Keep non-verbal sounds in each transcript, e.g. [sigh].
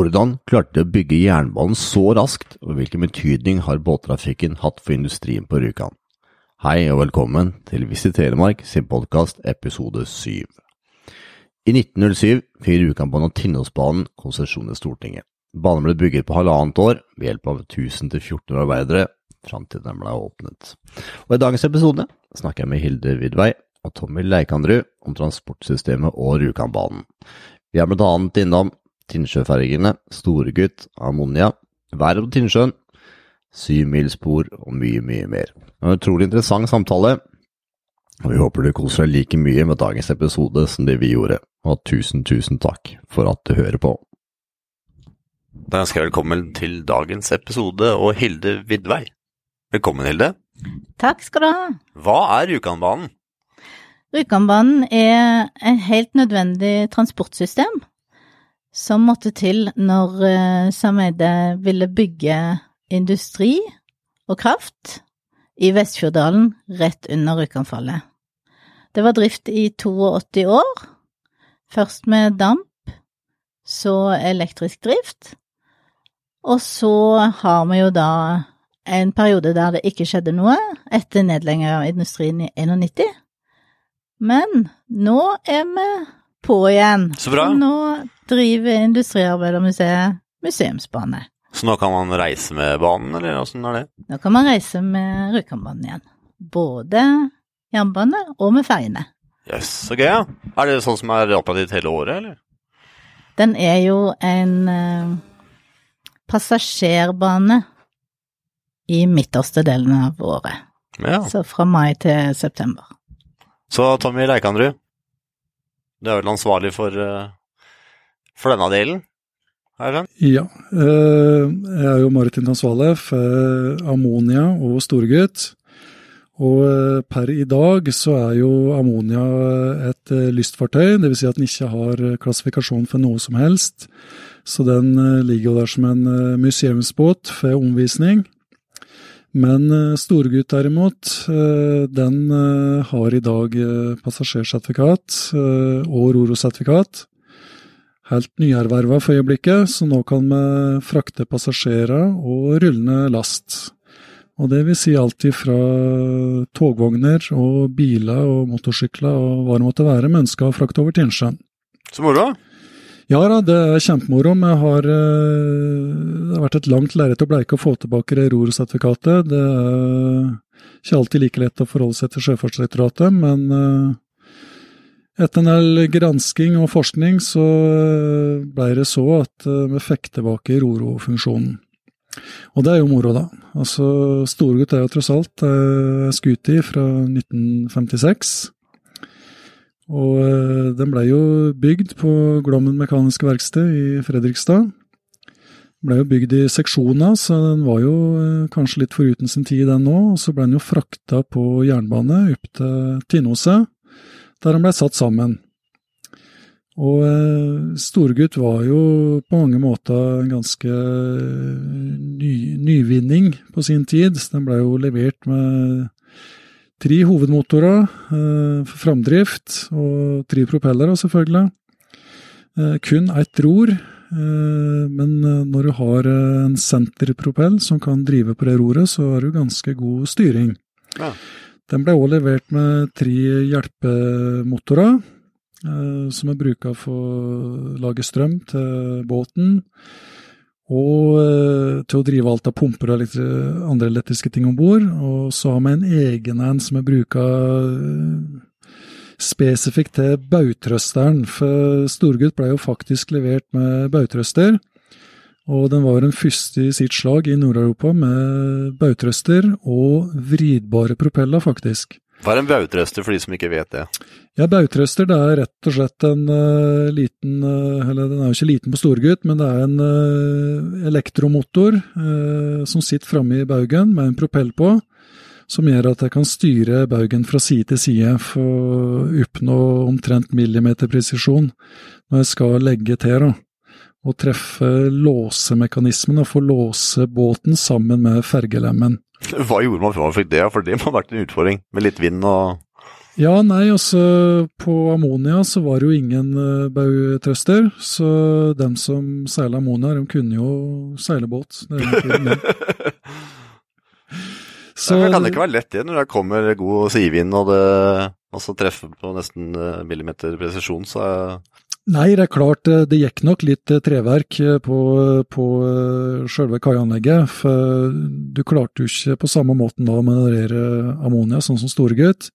Hvordan klarte de å bygge jernbanen så raskt, og hvilken betydning har båttrafikken hatt for industrien på Rjukan? Hei og velkommen til Visit Telemark sin podkast episode 7. I 1907 fikk Rjukanbanen og Tinnosbanen konsesjon i Stortinget. Banen ble bygget på halvannet år ved hjelp av 1000-1400 arbeidere, fram til den ble åpnet. Og I dagens episode snakker jeg med Hilde Vidvei og Tommy Leikandrud om transportsystemet og Rjukanbanen. Vi er blant annet innom Tinnsjøfergene, Storegutt, Ammonia, været på Tinnsjøen, syvmilsspor og mye, mye mer. En utrolig interessant samtale, og vi håper du koser deg like mye med dagens episode som det vi gjorde, og tusen, tusen takk for at du hører på. Da ønsker jeg velkommen til dagens episode og Hilde Vidvei. Velkommen, Hilde. Takk skal du ha. Hva er Rjukanbanen? Rjukanbanen er et helt nødvendig transportsystem som måtte til når uh, Sameide ville bygge industri og kraft i Vestfjorddalen rett under Rjukanfallet. Det var drift i 82 år, først med damp, så elektrisk drift, og så har vi jo da en periode der det ikke skjedde noe etter nedleggingen av industrien i 91. Men nå er vi på igjen. Så bra. Så nå driver Industriarbeidermuseet museumsbane. Så nå kan man reise med banen, eller åssen er det? Nå kan man reise med Rjukanbanen igjen. Både jernbane og med ferjene. Jøss, yes, så gøy. Ja. Er det sånn som er operativt hele året, eller? Den er jo en uh, passasjerbane i midterste delen av året. Ja. Så fra mai til september. Så Tommy Leikandrud, du er vel ansvarlig for, uh, for denne delen? Ja, uh, jeg er jo maritimt ansvarlig for Ammonia og Storgutt. Og uh, per i dag så er jo Ammonia et lystfartøy, dvs. Si at den ikke har klassifikasjon for noe som helst. Så den ligger jo der som en museumsbåt for omvisning. Men storgutt derimot, den har i dag passasjersertifikat og Roro-sertifikat. Helt nyerverva for øyeblikket, så nå kan vi frakte passasjerer og rullende last. Og det vil si alt ifra togvogner og biler og motorsykler og hva det måtte være vi ønsker å frakte over Tinnsjøen. Så moro! Ja da, det er kjempemoro. Vi har, det har vært et langt lerret å bleike å få tilbake det ROR-sertifikatet. Det er ikke alltid like lett å forholde seg til Sjøfartsdirektoratet, men etter en del gransking og forskning så ble det så at vi fikk tilbake Roro-funksjonen. Og det er jo moro, da. Altså, Storgutt er jo tross alt eh, skuti fra 1956. Og den blei jo bygd på Glommen Mekaniske Verksted i Fredrikstad. Den blei jo bygd i seksjoner, så den var jo kanskje litt foruten sin tid, den òg. Og så blei den jo frakta på jernbane opp til Tinnoset, der den blei satt sammen. Og Storgutt var jo på mange måter en ganske ny, nyvinning på sin tid. Den blei jo levert med tre hovedmotorer eh, for framdrift, og tre propellere, selvfølgelig. Eh, kun ett ror, eh, men når du har en senterpropell som kan drive på det roret, så har du ganske god styring. Ja. Den ble også levert med tre hjelpemotorer, som er bruka for å lage strøm til båten. Og til å drive alt av pumper og andre elektriske ting om bord. Og så har vi en egen en som er bruka spesifikt til bautrøsteren. For Storgutt ble jo faktisk levert med bautrøster. Og den var den første i sitt slag i Nord-Europa med bautrøster og vridbare propeller, faktisk. Hva er en bautrøster for de som ikke vet det? Ja, Bautrøster det er rett og slett en uh, liten uh, Eller den er jo ikke liten på storgutt, men det er en uh, elektromotor som sitter framme i baugen med en propell på, som gjør at jeg kan styre baugen fra side til side for å oppnå omtrent millimeterpresisjon når jeg skal legge til. da og treffe låsemekanismen og få låse båten sammen med fergelemmen. Hva gjorde man før man fikk det? For det må ha vært en utfordring, med litt vind og Ja, nei, altså på Ammonia så var det jo ingen uh, bautrøster, så dem som seiler Ammonia, de kunne jo seile båt. Så, [laughs] det kan ikke være lett det når det kommer god sidevind og det også treffer på nesten eh, millimeter presisjon, så Nei, det er klart eh, det gikk nok litt eh, treverk på, på sjølve kaianlegget. For du klarte jo ikke på samme måten da å manøvrere ammonia, sånn som Storegutt.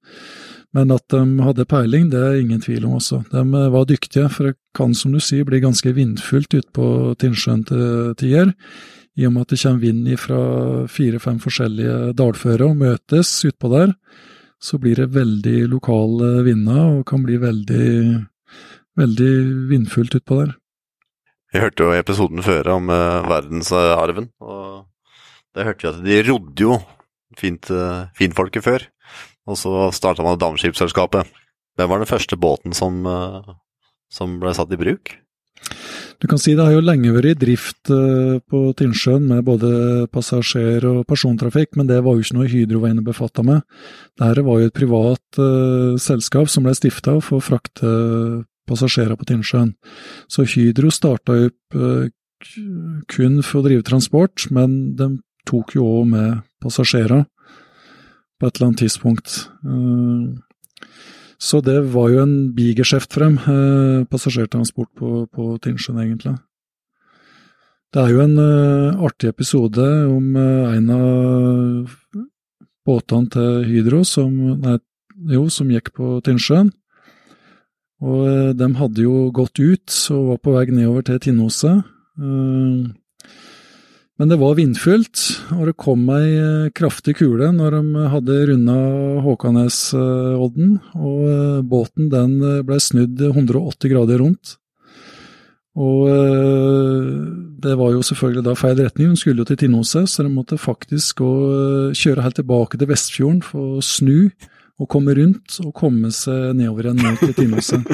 Men at de hadde peiling, det er ingen tvil om også. De var dyktige, for det kan som du sier bli ganske vindfullt ute på Tinnsjøen til tider i og med at det kommer vind fra fire-fem forskjellige dalfører og møtes utpå der, så blir det veldig lokale vinder og kan bli veldig, veldig vindfullt utpå der. Vi hørte jo episoden før om uh, verdensarven, og der hørte vi at de rodde jo fint, uh, finfolket før. Og så starta man Damskipsselskapet. Hvem var den første båten som, uh, som ble satt i bruk? Du kan si det har jo lenge vært i drift på Tinnsjøen med både passasjer- og persontrafikk, men det var jo ikke noe Hydro var inne befatta med. Dette var jo et privat uh, selskap som ble stifta for å frakte passasjerer på Tinnsjøen. Så Hydro starta opp uh, kun for å drive transport, men de tok jo òg med passasjerer på et eller annet tidspunkt. Uh, så det var jo en bigeskjeft frem, dem, passasjertransport på, på Tinnsjøen, egentlig. Det er jo en artig episode om en av båtene til Hydro som, nei, jo, som gikk på Tinnsjøen. Og uh, de hadde jo gått ut og var på vei nedover til Tinnoset. Uh, men det var vindfylt, og det kom ei eh, kraftig kule når de hadde runda Håkanesodden, og eh, båten den eh, ble snudd 180 grader rundt. Og det var jo selvfølgelig da feil retning, de skulle jo til Tinnoset, så de måtte faktisk kjøre helt tilbake til Vestfjorden for å snu og komme rundt og komme seg nedover igjen ned til Tinnoset.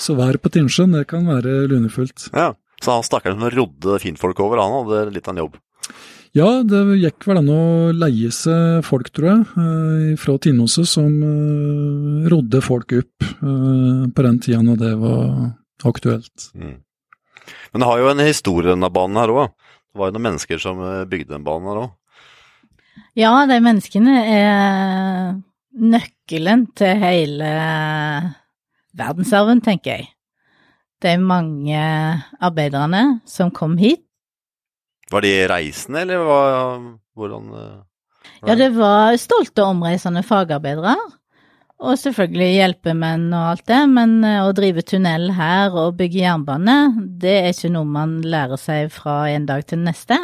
Så været på Tinnsjøen, det kan være lunefullt. Ja. Så han stakkaren som rodde finfolk over, han hadde litt av en jobb? Ja, det gikk vel an å leie seg folk, tror jeg, eh, fra Tinnoset som eh, rodde folk opp eh, på den tida når det var aktuelt. Mm. Men det har jo en historie, denne banen her òg. Det var jo noen mennesker som bygde den banen her òg. Ja, de menneskene er nøkkelen til hele verdensarven, tenker jeg de mange arbeiderne som kom hit. Var de reisende, eller hva, hvordan var Ja, det var stolte omreisende fagarbeidere. Og selvfølgelig hjelpemenn og alt det, men eh, å drive tunnel her og bygge jernbane, det er ikke noe man lærer seg fra en dag til neste.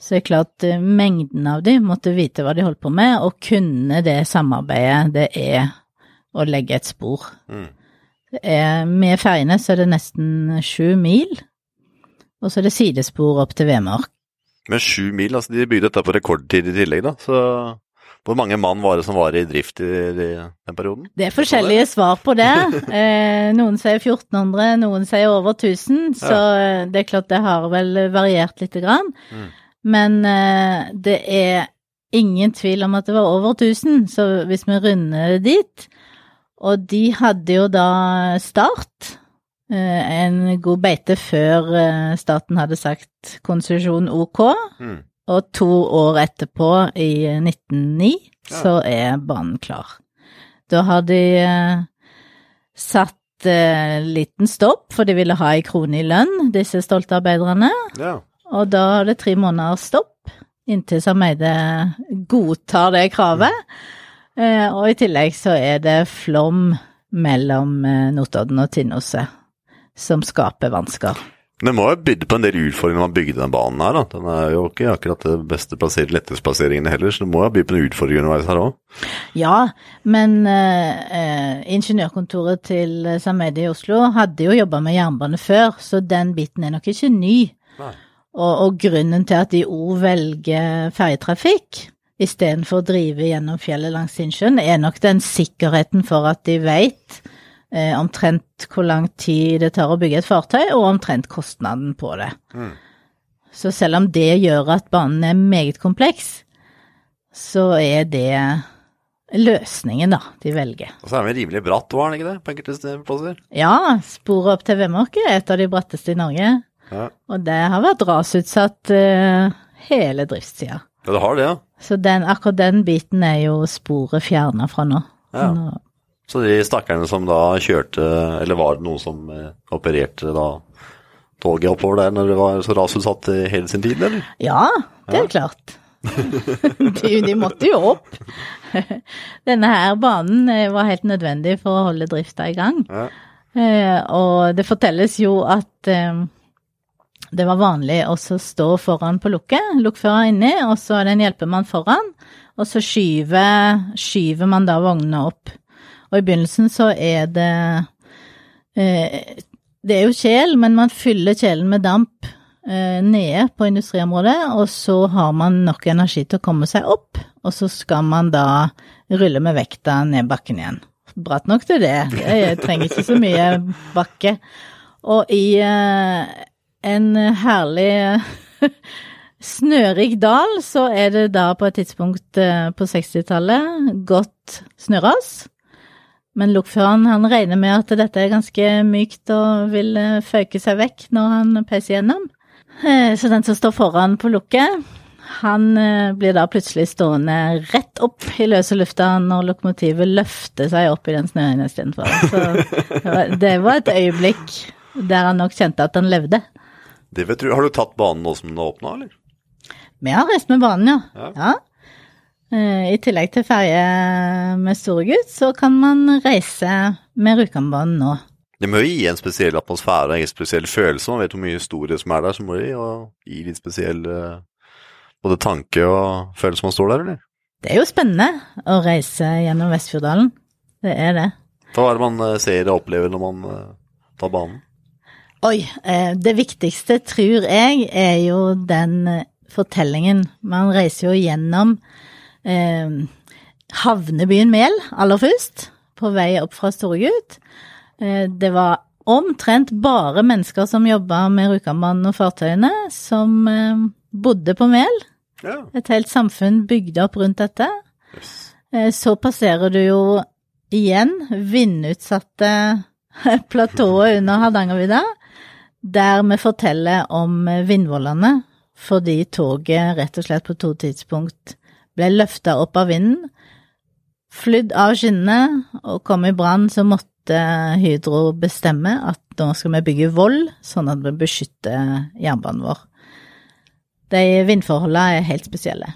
Så det er klart eh, mengden av de måtte vite hva de holdt på med, og kunne det samarbeidet det er å legge et spor. Mm. Er, med ferjene så er det nesten sju mil, og så er det sidespor opp til Vemork. Men sju mil, altså de bygde dette på rekordtid i tillegg, da. Så hvor mange mann var det som var i drift i, i den perioden? Det er forskjellige svar på det. [laughs] Eh, noen sier 1400, noen sier over 1000, så ja. det er klart det har vel variert lite grann. Mm. Men eh, det er ingen tvil om at det var over 1000, så hvis vi runder dit, og de hadde jo da Start, eh, en god beite før eh, staten hadde sagt konsesjon ok. Mm. Og to år etterpå, i 1909, ja. så er banen klar. Da har de eh, satt liten stopp, for de ville ha ei krone i lønn, disse stolte arbeiderne. Ja. Og da er det tre måneder stopp, inntil Sameide godtar det kravet. Eh, og i tillegg så er det flom mellom eh, Notodden og Tinnoset som skaper vansker. Det må ha bydd på en del utfordringer når man bygde den banen her, da. Den er jo ikke akkurat det beste plassering, letteste heller, så det må ha bydd på en utfordring underveis her òg? Ja, men eh, ingeniørkontoret til Sameide i Oslo hadde jo jobba med jernbane før, så den biten er nok ikke ny. Og, og, grunnen til at de òg velger ferjetrafikk, istedenfor å drive gjennom fjellet langs Sinnsjøen, er nok den sikkerheten for at de veit eh, omtrent hvor lang tid det tar å bygge et fartøy, og omtrent kostnaden på det. Mm. Så selv om det gjør at banen er meget kompleks, så er det løsningen, da, de velger. Og så er den rimelig bratt, var den ikke det, på enkelte plasser? Ja, sporet opp til Vemorke er et av de bratteste i Norge. Ja. Og det har vært rasutsatt uh, hele driftssida. Ja, det har det, ja. Så den, akkurat den biten er jo sporet fjerna fra nå. Ja. nå. Så de stakkarene som da kjørte, eller var det noen som eh, opererte da toget oppover der når det var så rasutsatt hele sin tid, eller? Ja, det er klart. [laughs] de, de måtte jo opp. [laughs] Denne her banen eh, var helt nødvendig for å holde drifta i gang. Ja. Eh, og det fortelles jo at eh, det var vanlig å stå foran på lukket, lokfører inni, og så er det en hjelpemann foran, og så skyver, skyver man da vognene opp. Og i begynnelsen så er det eh, Det er jo kjel, men man fyller kjelen med damp eh, nede på industriområdet, og så har man nok energi til å komme seg opp, og så skal man da rulle med vekta ned bakken igjen. Bratt nok til det, jeg trenger ikke så mye bakke. Og i eh, en herlig [laughs] snørik dal, så er det da på et tidspunkt eh, på 60-tallet godt snøras. Men lokføreren han regner med at dette er ganske mykt og vil føke seg vekk når han peiser gjennom. Eh, Så den som står foran på lukket, han eh, blir da plutselig stående rett opp i løse lufta når lokomotivet løfter seg opp i den snøen istedenfor. Så det var et øyeblikk der han nok kjente at han levde. Det vet du. Har du tatt banen nå som den har åpna, eller? Vi har reist med banen, ja. Ja. ja. Eh, I tillegg til ferje med Storegutt, så kan man reise med Rjukanbanen nå. Det må jo gi en spesiell atmosfære en spesiell følelse. Man vet hvor mye historie som er der, så må det gi litt spesiell eh, både tanke og følelse man står der, eller? Det er jo spennende å reise gjennom Vestfjorddalen. Det er det. Hva er det man eh, ser og opplever når man tar banen? Oi, eh, det viktigste, tror jeg, er jo den eh, fortellingen. Man reiser jo gjennom eh, havnebyen Mel aller først, på vei opp fra Storegut. Eh, det var omtrent bare mennesker som jobba med Rjukanbanen og fartøyene, som eh, bodde på Mel. Ja. Et helt samfunn bygde opp rundt dette. Yes. Så passerer du jo igjen vindutsatte [laughs] platået under Hardangervidda, der vi forteller om vindvollene, fordi toget rett og slett på to tidspunkt ble løfta opp av vinden, flydd av skinnene og kom i brann, så måtte Hydro bestemme at nå skal vi bygge vold, sånn at vi beskytter jernbanen vår. De vindforholdene er helt spesielle.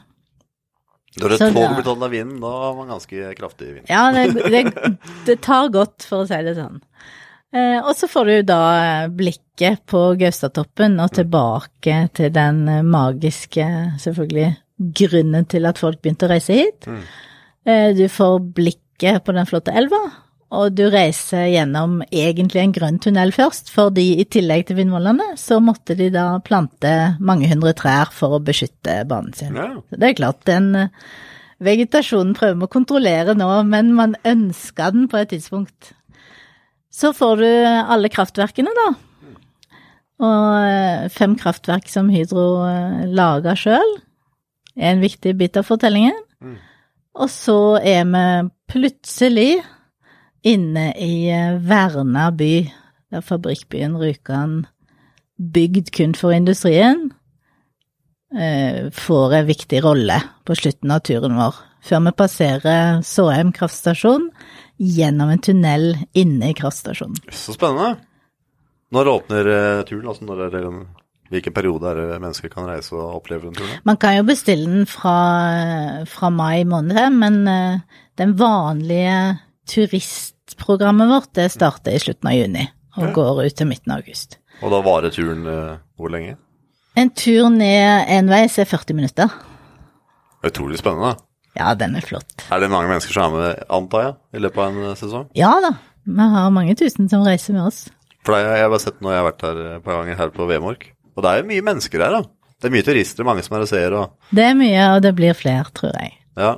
Når et Så tog blir tatt av vinden, da har man ganske kraftig vind. Ja, det, det, det tar godt, for å si det sånn. Eh, og så får du da blikket på Gaustatoppen og tilbake til den magiske, selvfølgelig, grunnen til at folk begynte å reise hit. Mm. Eh, du får blikket på den flotte elva, og du reiser gjennom egentlig en grønn tunnel først, fordi i tillegg til vindvollene, så måtte de da plante mange hundre trær for å beskytte banen sin. Ja. Det er klart, den eh, vegetasjonen prøver vi å kontrollere nå, men man ønska den på et tidspunkt. Så får du alle kraftverkene, da. Og eh, fem kraftverk som Hydro lager laga sjøl, er en viktig bit av fortellingen. Mm. Og så er vi plutselig inne i eh, verna by, der fabrikkbyen Rjukan, bygd kun for industrien, eh, får en viktig rolle på slutten av turen vår, før vi passerer Såheim kraftstasjon gjennom en tunnel inne i kraftstasjonen. Så spennende. Når åpner eh, turen? Altså når er det, hvilken periode er det mennesker kan reise og oppleve den turen? Man kan jo bestille den fra, fra mai måned, men eh, den vanlige turistprogrammet vårt det starter i slutten av juni og Ja. går ut til midten av august. Og da varer turen eh, hvor lenge? En tur ned enveis er 40 minutter. Utrolig spennende. Ja, den er flott. Er det mange mennesker som er med, antar jeg, i løpet av en eh, sesong? Ja da, vi har mange tusen som reiser med oss. For det, har jeg har bare sett når jeg har vært her et par ganger her på Vemork. Og det er jo mye mennesker her, da. Det er mye turister, mange som er og ser og Det er mye, og det blir flere, tror jeg. Ja.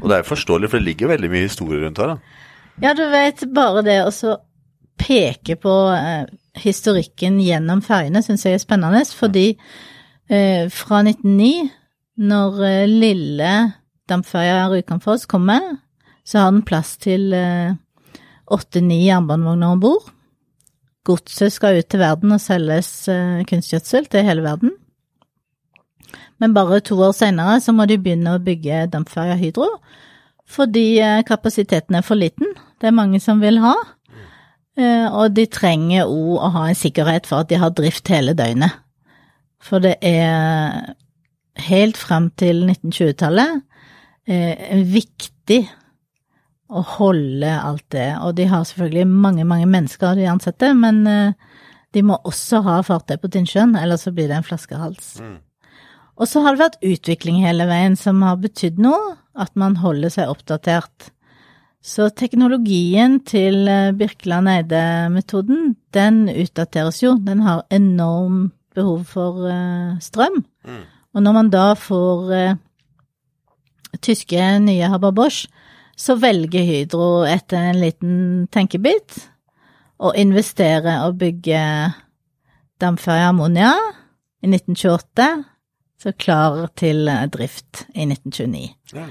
Og det er forståelig, for det ligger veldig mye historie rundt her, da. Ja, du vet, bare det å peke på eh, historikken gjennom ferjene syns jeg er spennende, fordi eh, fra 1909, når eh, lille dampferja Rjukanfoss kommer, så har den plass til åtte-ni jernbanevogner om bord. Godset skal ut til verden og selges kunstgjødsel til hele verden. Men bare to år senere så må de begynne å bygge dampferja Hydro, fordi kapasiteten er for liten. Det er mange som vil ha. Og de trenger òg å ha en sikkerhet for at de har drift hele døgnet. For det er helt frem til 1920-tallet eh, viktig å holde alt det. Og de har selvfølgelig mange, mange mennesker de ansetter, men eh, de må også ha fartøy på Tinnsjøen, ellers så blir det en flaskehals. Mm. Og så har det vært utvikling hele veien som har betydd noe, at man holder seg oppdatert. Så teknologien til eh, Birkeland Eide-metoden, den utdateres jo. Den har enorm behov for uh, strøm. Mm. Og når man da får eh, tyske nye Haber Bosch, så velger Hydro etter en liten tenkebit å investere og bygge dampferja Ammonia i 1928, så klar til drift i 1929. Ja.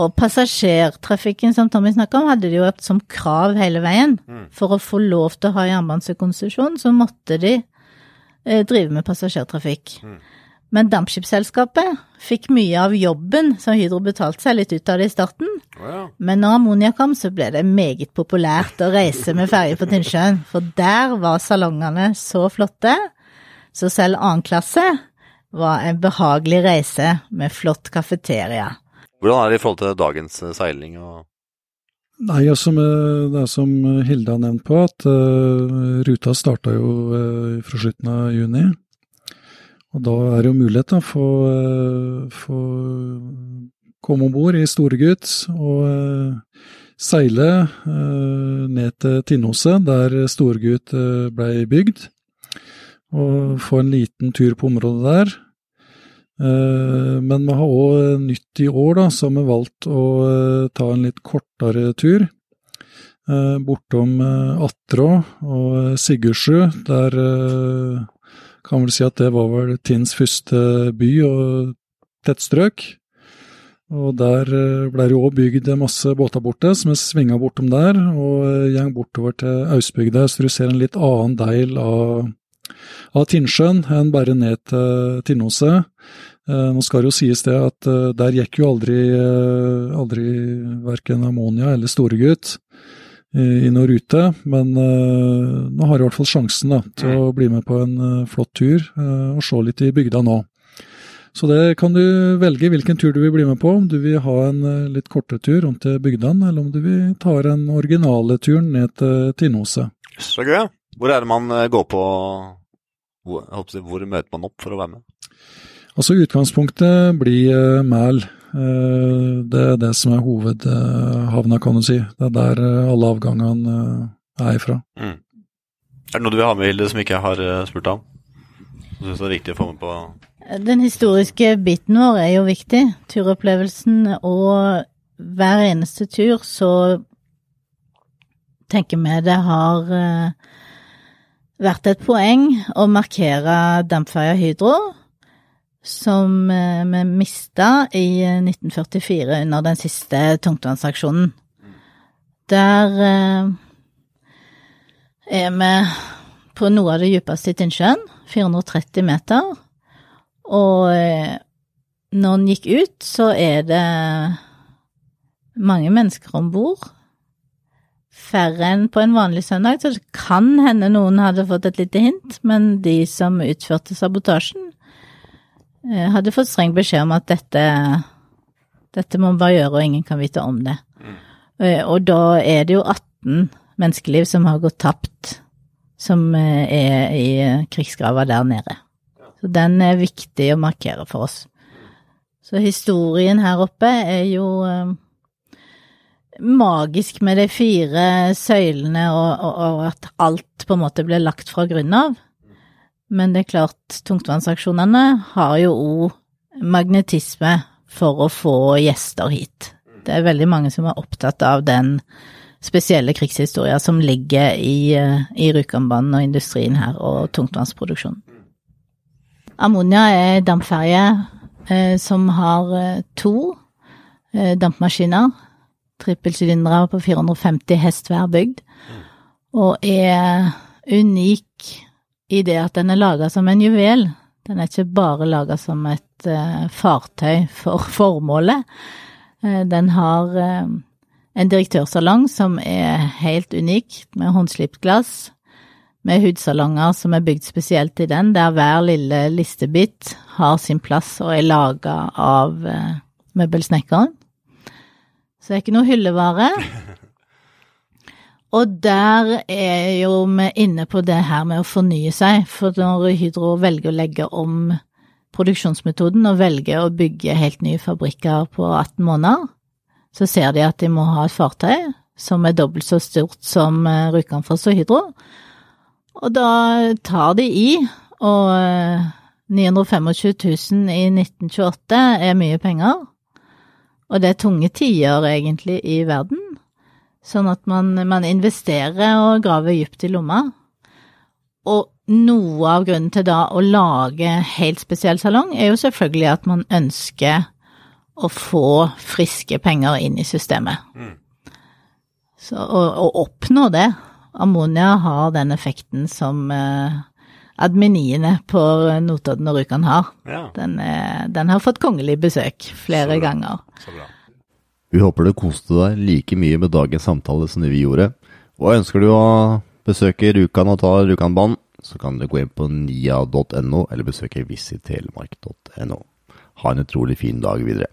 Og passasjertrafikken som Tommy snakka om, hadde de jo hatt som krav hele veien. Mm. For å få lov til å ha jernbanekonsesjon, så måtte de eh, drive med passasjertrafikk. Mm. Men dampskipsselskapet fikk mye av jobben som Hydro betalte seg litt ut av det i starten. Oh, ja. Men når ammonia kom, så ble det meget populært å reise med ferje på Tynnsjøen. For der var salongene så flotte, så selv annen klasse var en behagelig reise med flott kafeteria. Hvordan er det i forhold til dagens eh, seiling? og Nei, altså, Det er som Hilde har nevnt på, at uh, ruta starta jo uh, fra slutten av juni. Og da er det jo mulighet for å komme om bord i Storegutt og uh, seile ned til Tinnoset, der Storegutt blei bygd. Og få en liten tur på området der. Eh, men vi har òg nytt i år, da, så har vi valgt å eh, ta en litt kortere tur. Eh, bortom Atrå og Sigurdsrud. Der kan vel si at det var vel Tinns første by og tettstrøk. Og der ble det jo òg bygd masse båter borte, som er svinga bortom der og gjeng bortover til Austbygda, så du ser en litt annen del av av Tinnsjøen enn bare ned til Tinnoset. Eh, nå skal det jo sies det at eh, der gikk jo aldri, eh, aldri verken Ammonia eller Storegutt i og rute, men nå har jeg i hvert fall sjansen da, til å bli med på en flott tur og se litt i bygda nå. Så det kan du velge hvilken tur du vil bli med på, om du vil ha en litt kortere tur rundt til bygdene, eller om du vil ta den originale turen ned til Tinnose. Så gøy. Hvor er det man går på hvor, hvor møter man opp for å være med? Altså Utgangspunktet blir Mæl. Uh, det er det som er hovedhavna, kan du si. Det er der uh, alle avgangene er ifra. Mm. Er det noe du vil ha med, Hilde, som ikke har spurt om? Du syns det er viktig å få med på Den historiske biten vår er jo viktig. Turopplevelsen og hver eneste tur så tenker vi det har vært et poeng å markere dampferja Hydro, som eh, vi mista i 1944 under den siste tungtvannsaksjonen. Der eh, er vi på noe av det djupeste i Tinnsjøen, 430 meter, og eh, når den gikk ut, så er det mange mennesker om bord færre enn på en vanlig søndag, så det kan hende noen hadde fått et lite hint, men de som utførte sabotasjen, eh, hadde fått streng beskjed om at dette, dette må man bare gjøre, og ingen kan vite om det. Mm. Og da er det jo 18 menneskeliv som har gått tapt, som eh, er i krigsgrava der nede. Så den er viktig å markere for oss. Så historien her oppe er jo magisk med de fire søylene, og, og, og, at alt på en måte ble lagt fra grunnen av. Men det er klart, tungtvannsaksjonene har jo òg magnetisme for å få gjester hit. Det er veldig mange som er opptatt av den spesielle krigshistoria som ligger i, i Rjukanbanen og industrien her, og tungtvannsproduksjonen. Ammonia er dampferje eh, som har eh, to eh, dampmaskiner. Trippelsylindere på 450 hest hver bygd. Og er unik i det at den er laga som en juvel. Den er ikke bare laga som et uh, fartøy for [laughs] formålet. Uh, den har uh, en direktørsalong som er helt unik, med håndslipt glass, med hudsalonger som er bygd spesielt i den, der hver lille listebit har sin plass og er laga av møbelsnekkeren. Så det er ikke noe hyllevare. [laughs] Og der er jo vi inne på det her med å fornye seg, for når Hydro velger å legge om produksjonsmetoden og velger å bygge helt nye fabrikker på 18 måneder, så ser de at de må ha et fartøy som er dobbelt så stort som eh, Rjukanfoss og Hydro. Og da tar de i, og 925 000 i 1928 er mye penger. Og det er tunge tider egentlig i verden. Sånn at man, man investerer og graver dypt i lomma. Og noe av grunnen til da å lage helt spesiell salong, er jo selvfølgelig at man ønsker å få friske penger inn i systemet. Mm. Så å, oppnå det Ammonia har den effekten som eh, adminiene på Notodden og Rjukan har. Ja. Den, er, den, har fått kongelig besøk flere ganger. Så bra. Vi håper du koste deg like mye med dagens samtale som vi gjorde. Og ønsker du å besøke Rjukan og ta Rjukanbanen, så kan du gå inn på nia.no, eller besøke visittelemark.no. Ha en utrolig fin dag videre.